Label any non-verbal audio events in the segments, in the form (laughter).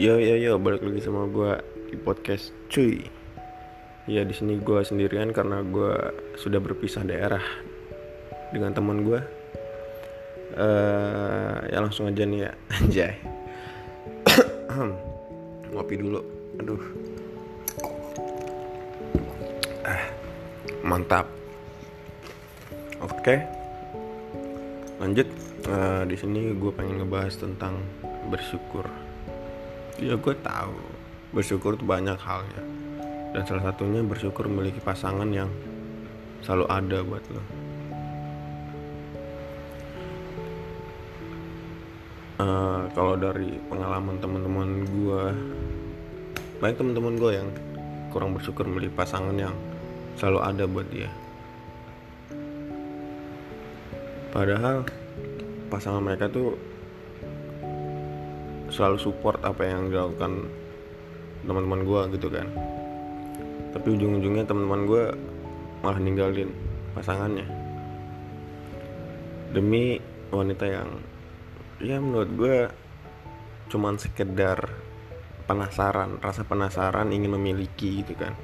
Yo yo yo balik lagi sama gue di podcast cuy. Ya di sini gue sendirian karena gue sudah berpisah daerah dengan teman gue. Eh ya langsung aja nih ya (laughs) anjay. (coughs) Ngopi dulu. Aduh. Ah, mantap. Oke. Lanjut. Eh, di sini gue pengen ngebahas tentang bersyukur ya gue tahu. Bersyukur itu banyak halnya dan salah satunya bersyukur memiliki pasangan yang selalu ada buat lo. Uh, kalau dari pengalaman teman-teman gue baik teman-teman gue yang kurang bersyukur memiliki pasangan yang selalu ada buat dia. Padahal pasangan mereka tuh selalu support apa yang dilakukan teman-teman gue gitu kan. Tapi ujung-ujungnya teman-teman gue malah ninggalin pasangannya. Demi wanita yang ya menurut gue cuman sekedar penasaran rasa penasaran ingin memiliki gitu kan.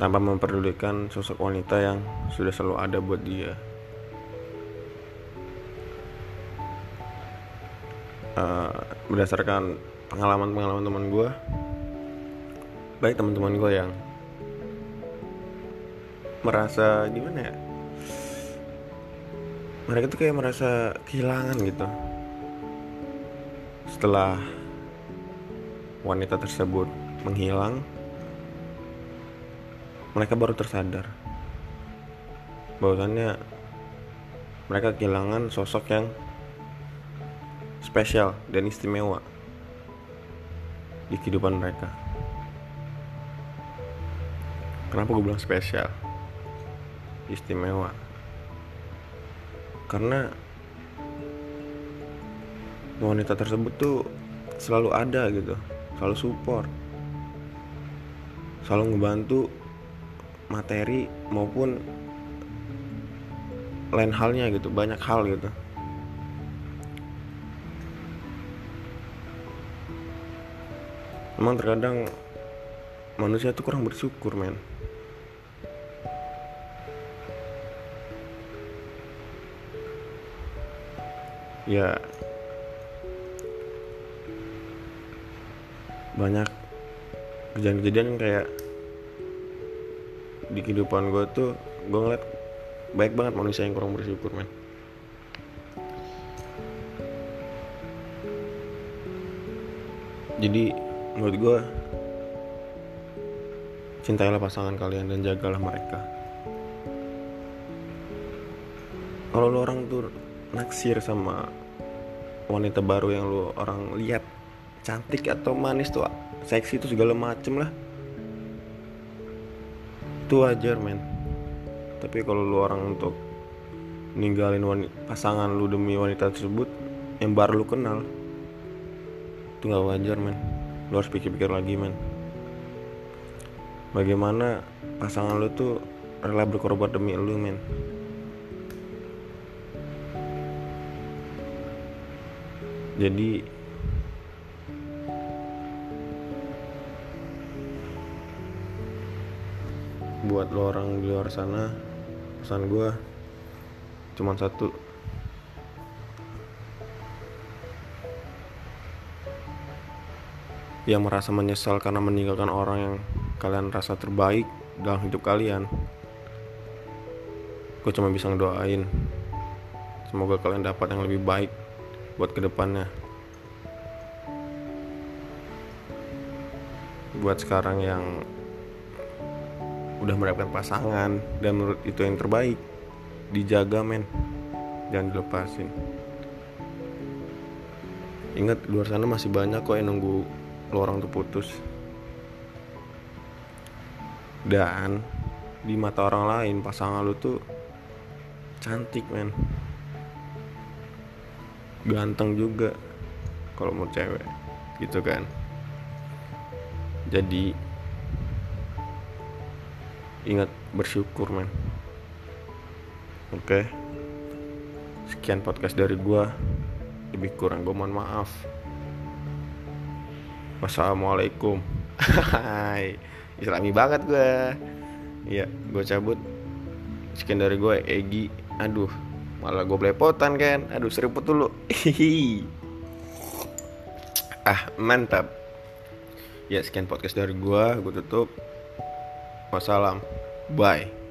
Tanpa memperdulikan sosok wanita yang sudah selalu ada buat dia uh, berdasarkan pengalaman-pengalaman teman gue baik teman-teman gue yang merasa gimana ya? Mereka tuh kayak merasa kehilangan gitu. Setelah wanita tersebut menghilang mereka baru tersadar bahwasannya mereka kehilangan sosok yang spesial dan istimewa di kehidupan mereka. Kenapa gue bilang spesial? Istimewa. Karena wanita tersebut tuh selalu ada gitu, selalu support, selalu ngebantu materi maupun lain halnya gitu, banyak hal gitu. Emang terkadang manusia tuh kurang bersyukur men. Ya banyak kejadian-kejadian kayak di kehidupan gue tuh gue ngeliat baik banget manusia yang kurang bersyukur men. Jadi menurut gue cintailah pasangan kalian dan jagalah mereka. Kalau lo orang tuh naksir sama wanita baru yang lo orang lihat cantik atau manis tuh seksi itu segala macem lah. Itu wajar men. Tapi kalau lo orang untuk ninggalin wanita, pasangan lu demi wanita tersebut yang baru lu kenal itu nggak wajar men lu harus pikir-pikir lagi men. Bagaimana pasangan lu tuh rela berkorban demi lu men? Jadi buat lo orang di luar sana pesan gue cuma satu yang merasa menyesal karena meninggalkan orang yang kalian rasa terbaik dalam hidup kalian. Gue cuma bisa ngedoain. Semoga kalian dapat yang lebih baik buat ke depannya. Buat sekarang yang udah mendapatkan pasangan dan menurut itu yang terbaik dijaga men. Jangan dilepasin. Ingat luar sana masih banyak kok yang nunggu lo orang tuh putus. Dan di mata orang lain pasangan lu tuh cantik men. Ganteng juga kalau mau cewek gitu kan. Jadi ingat bersyukur men. Oke? Sekian podcast dari gua. Lebih kurang gue mohon maaf wassalamualaikum. Hai. Islami banget gue Iya, gue cabut. Sekian dari gue Egi. Aduh malah gue belepotan kan aduh seriput dulu. (laughs) Ah mantap. Ya sekian podcast dari gue gue tutup. Wassalam. Bye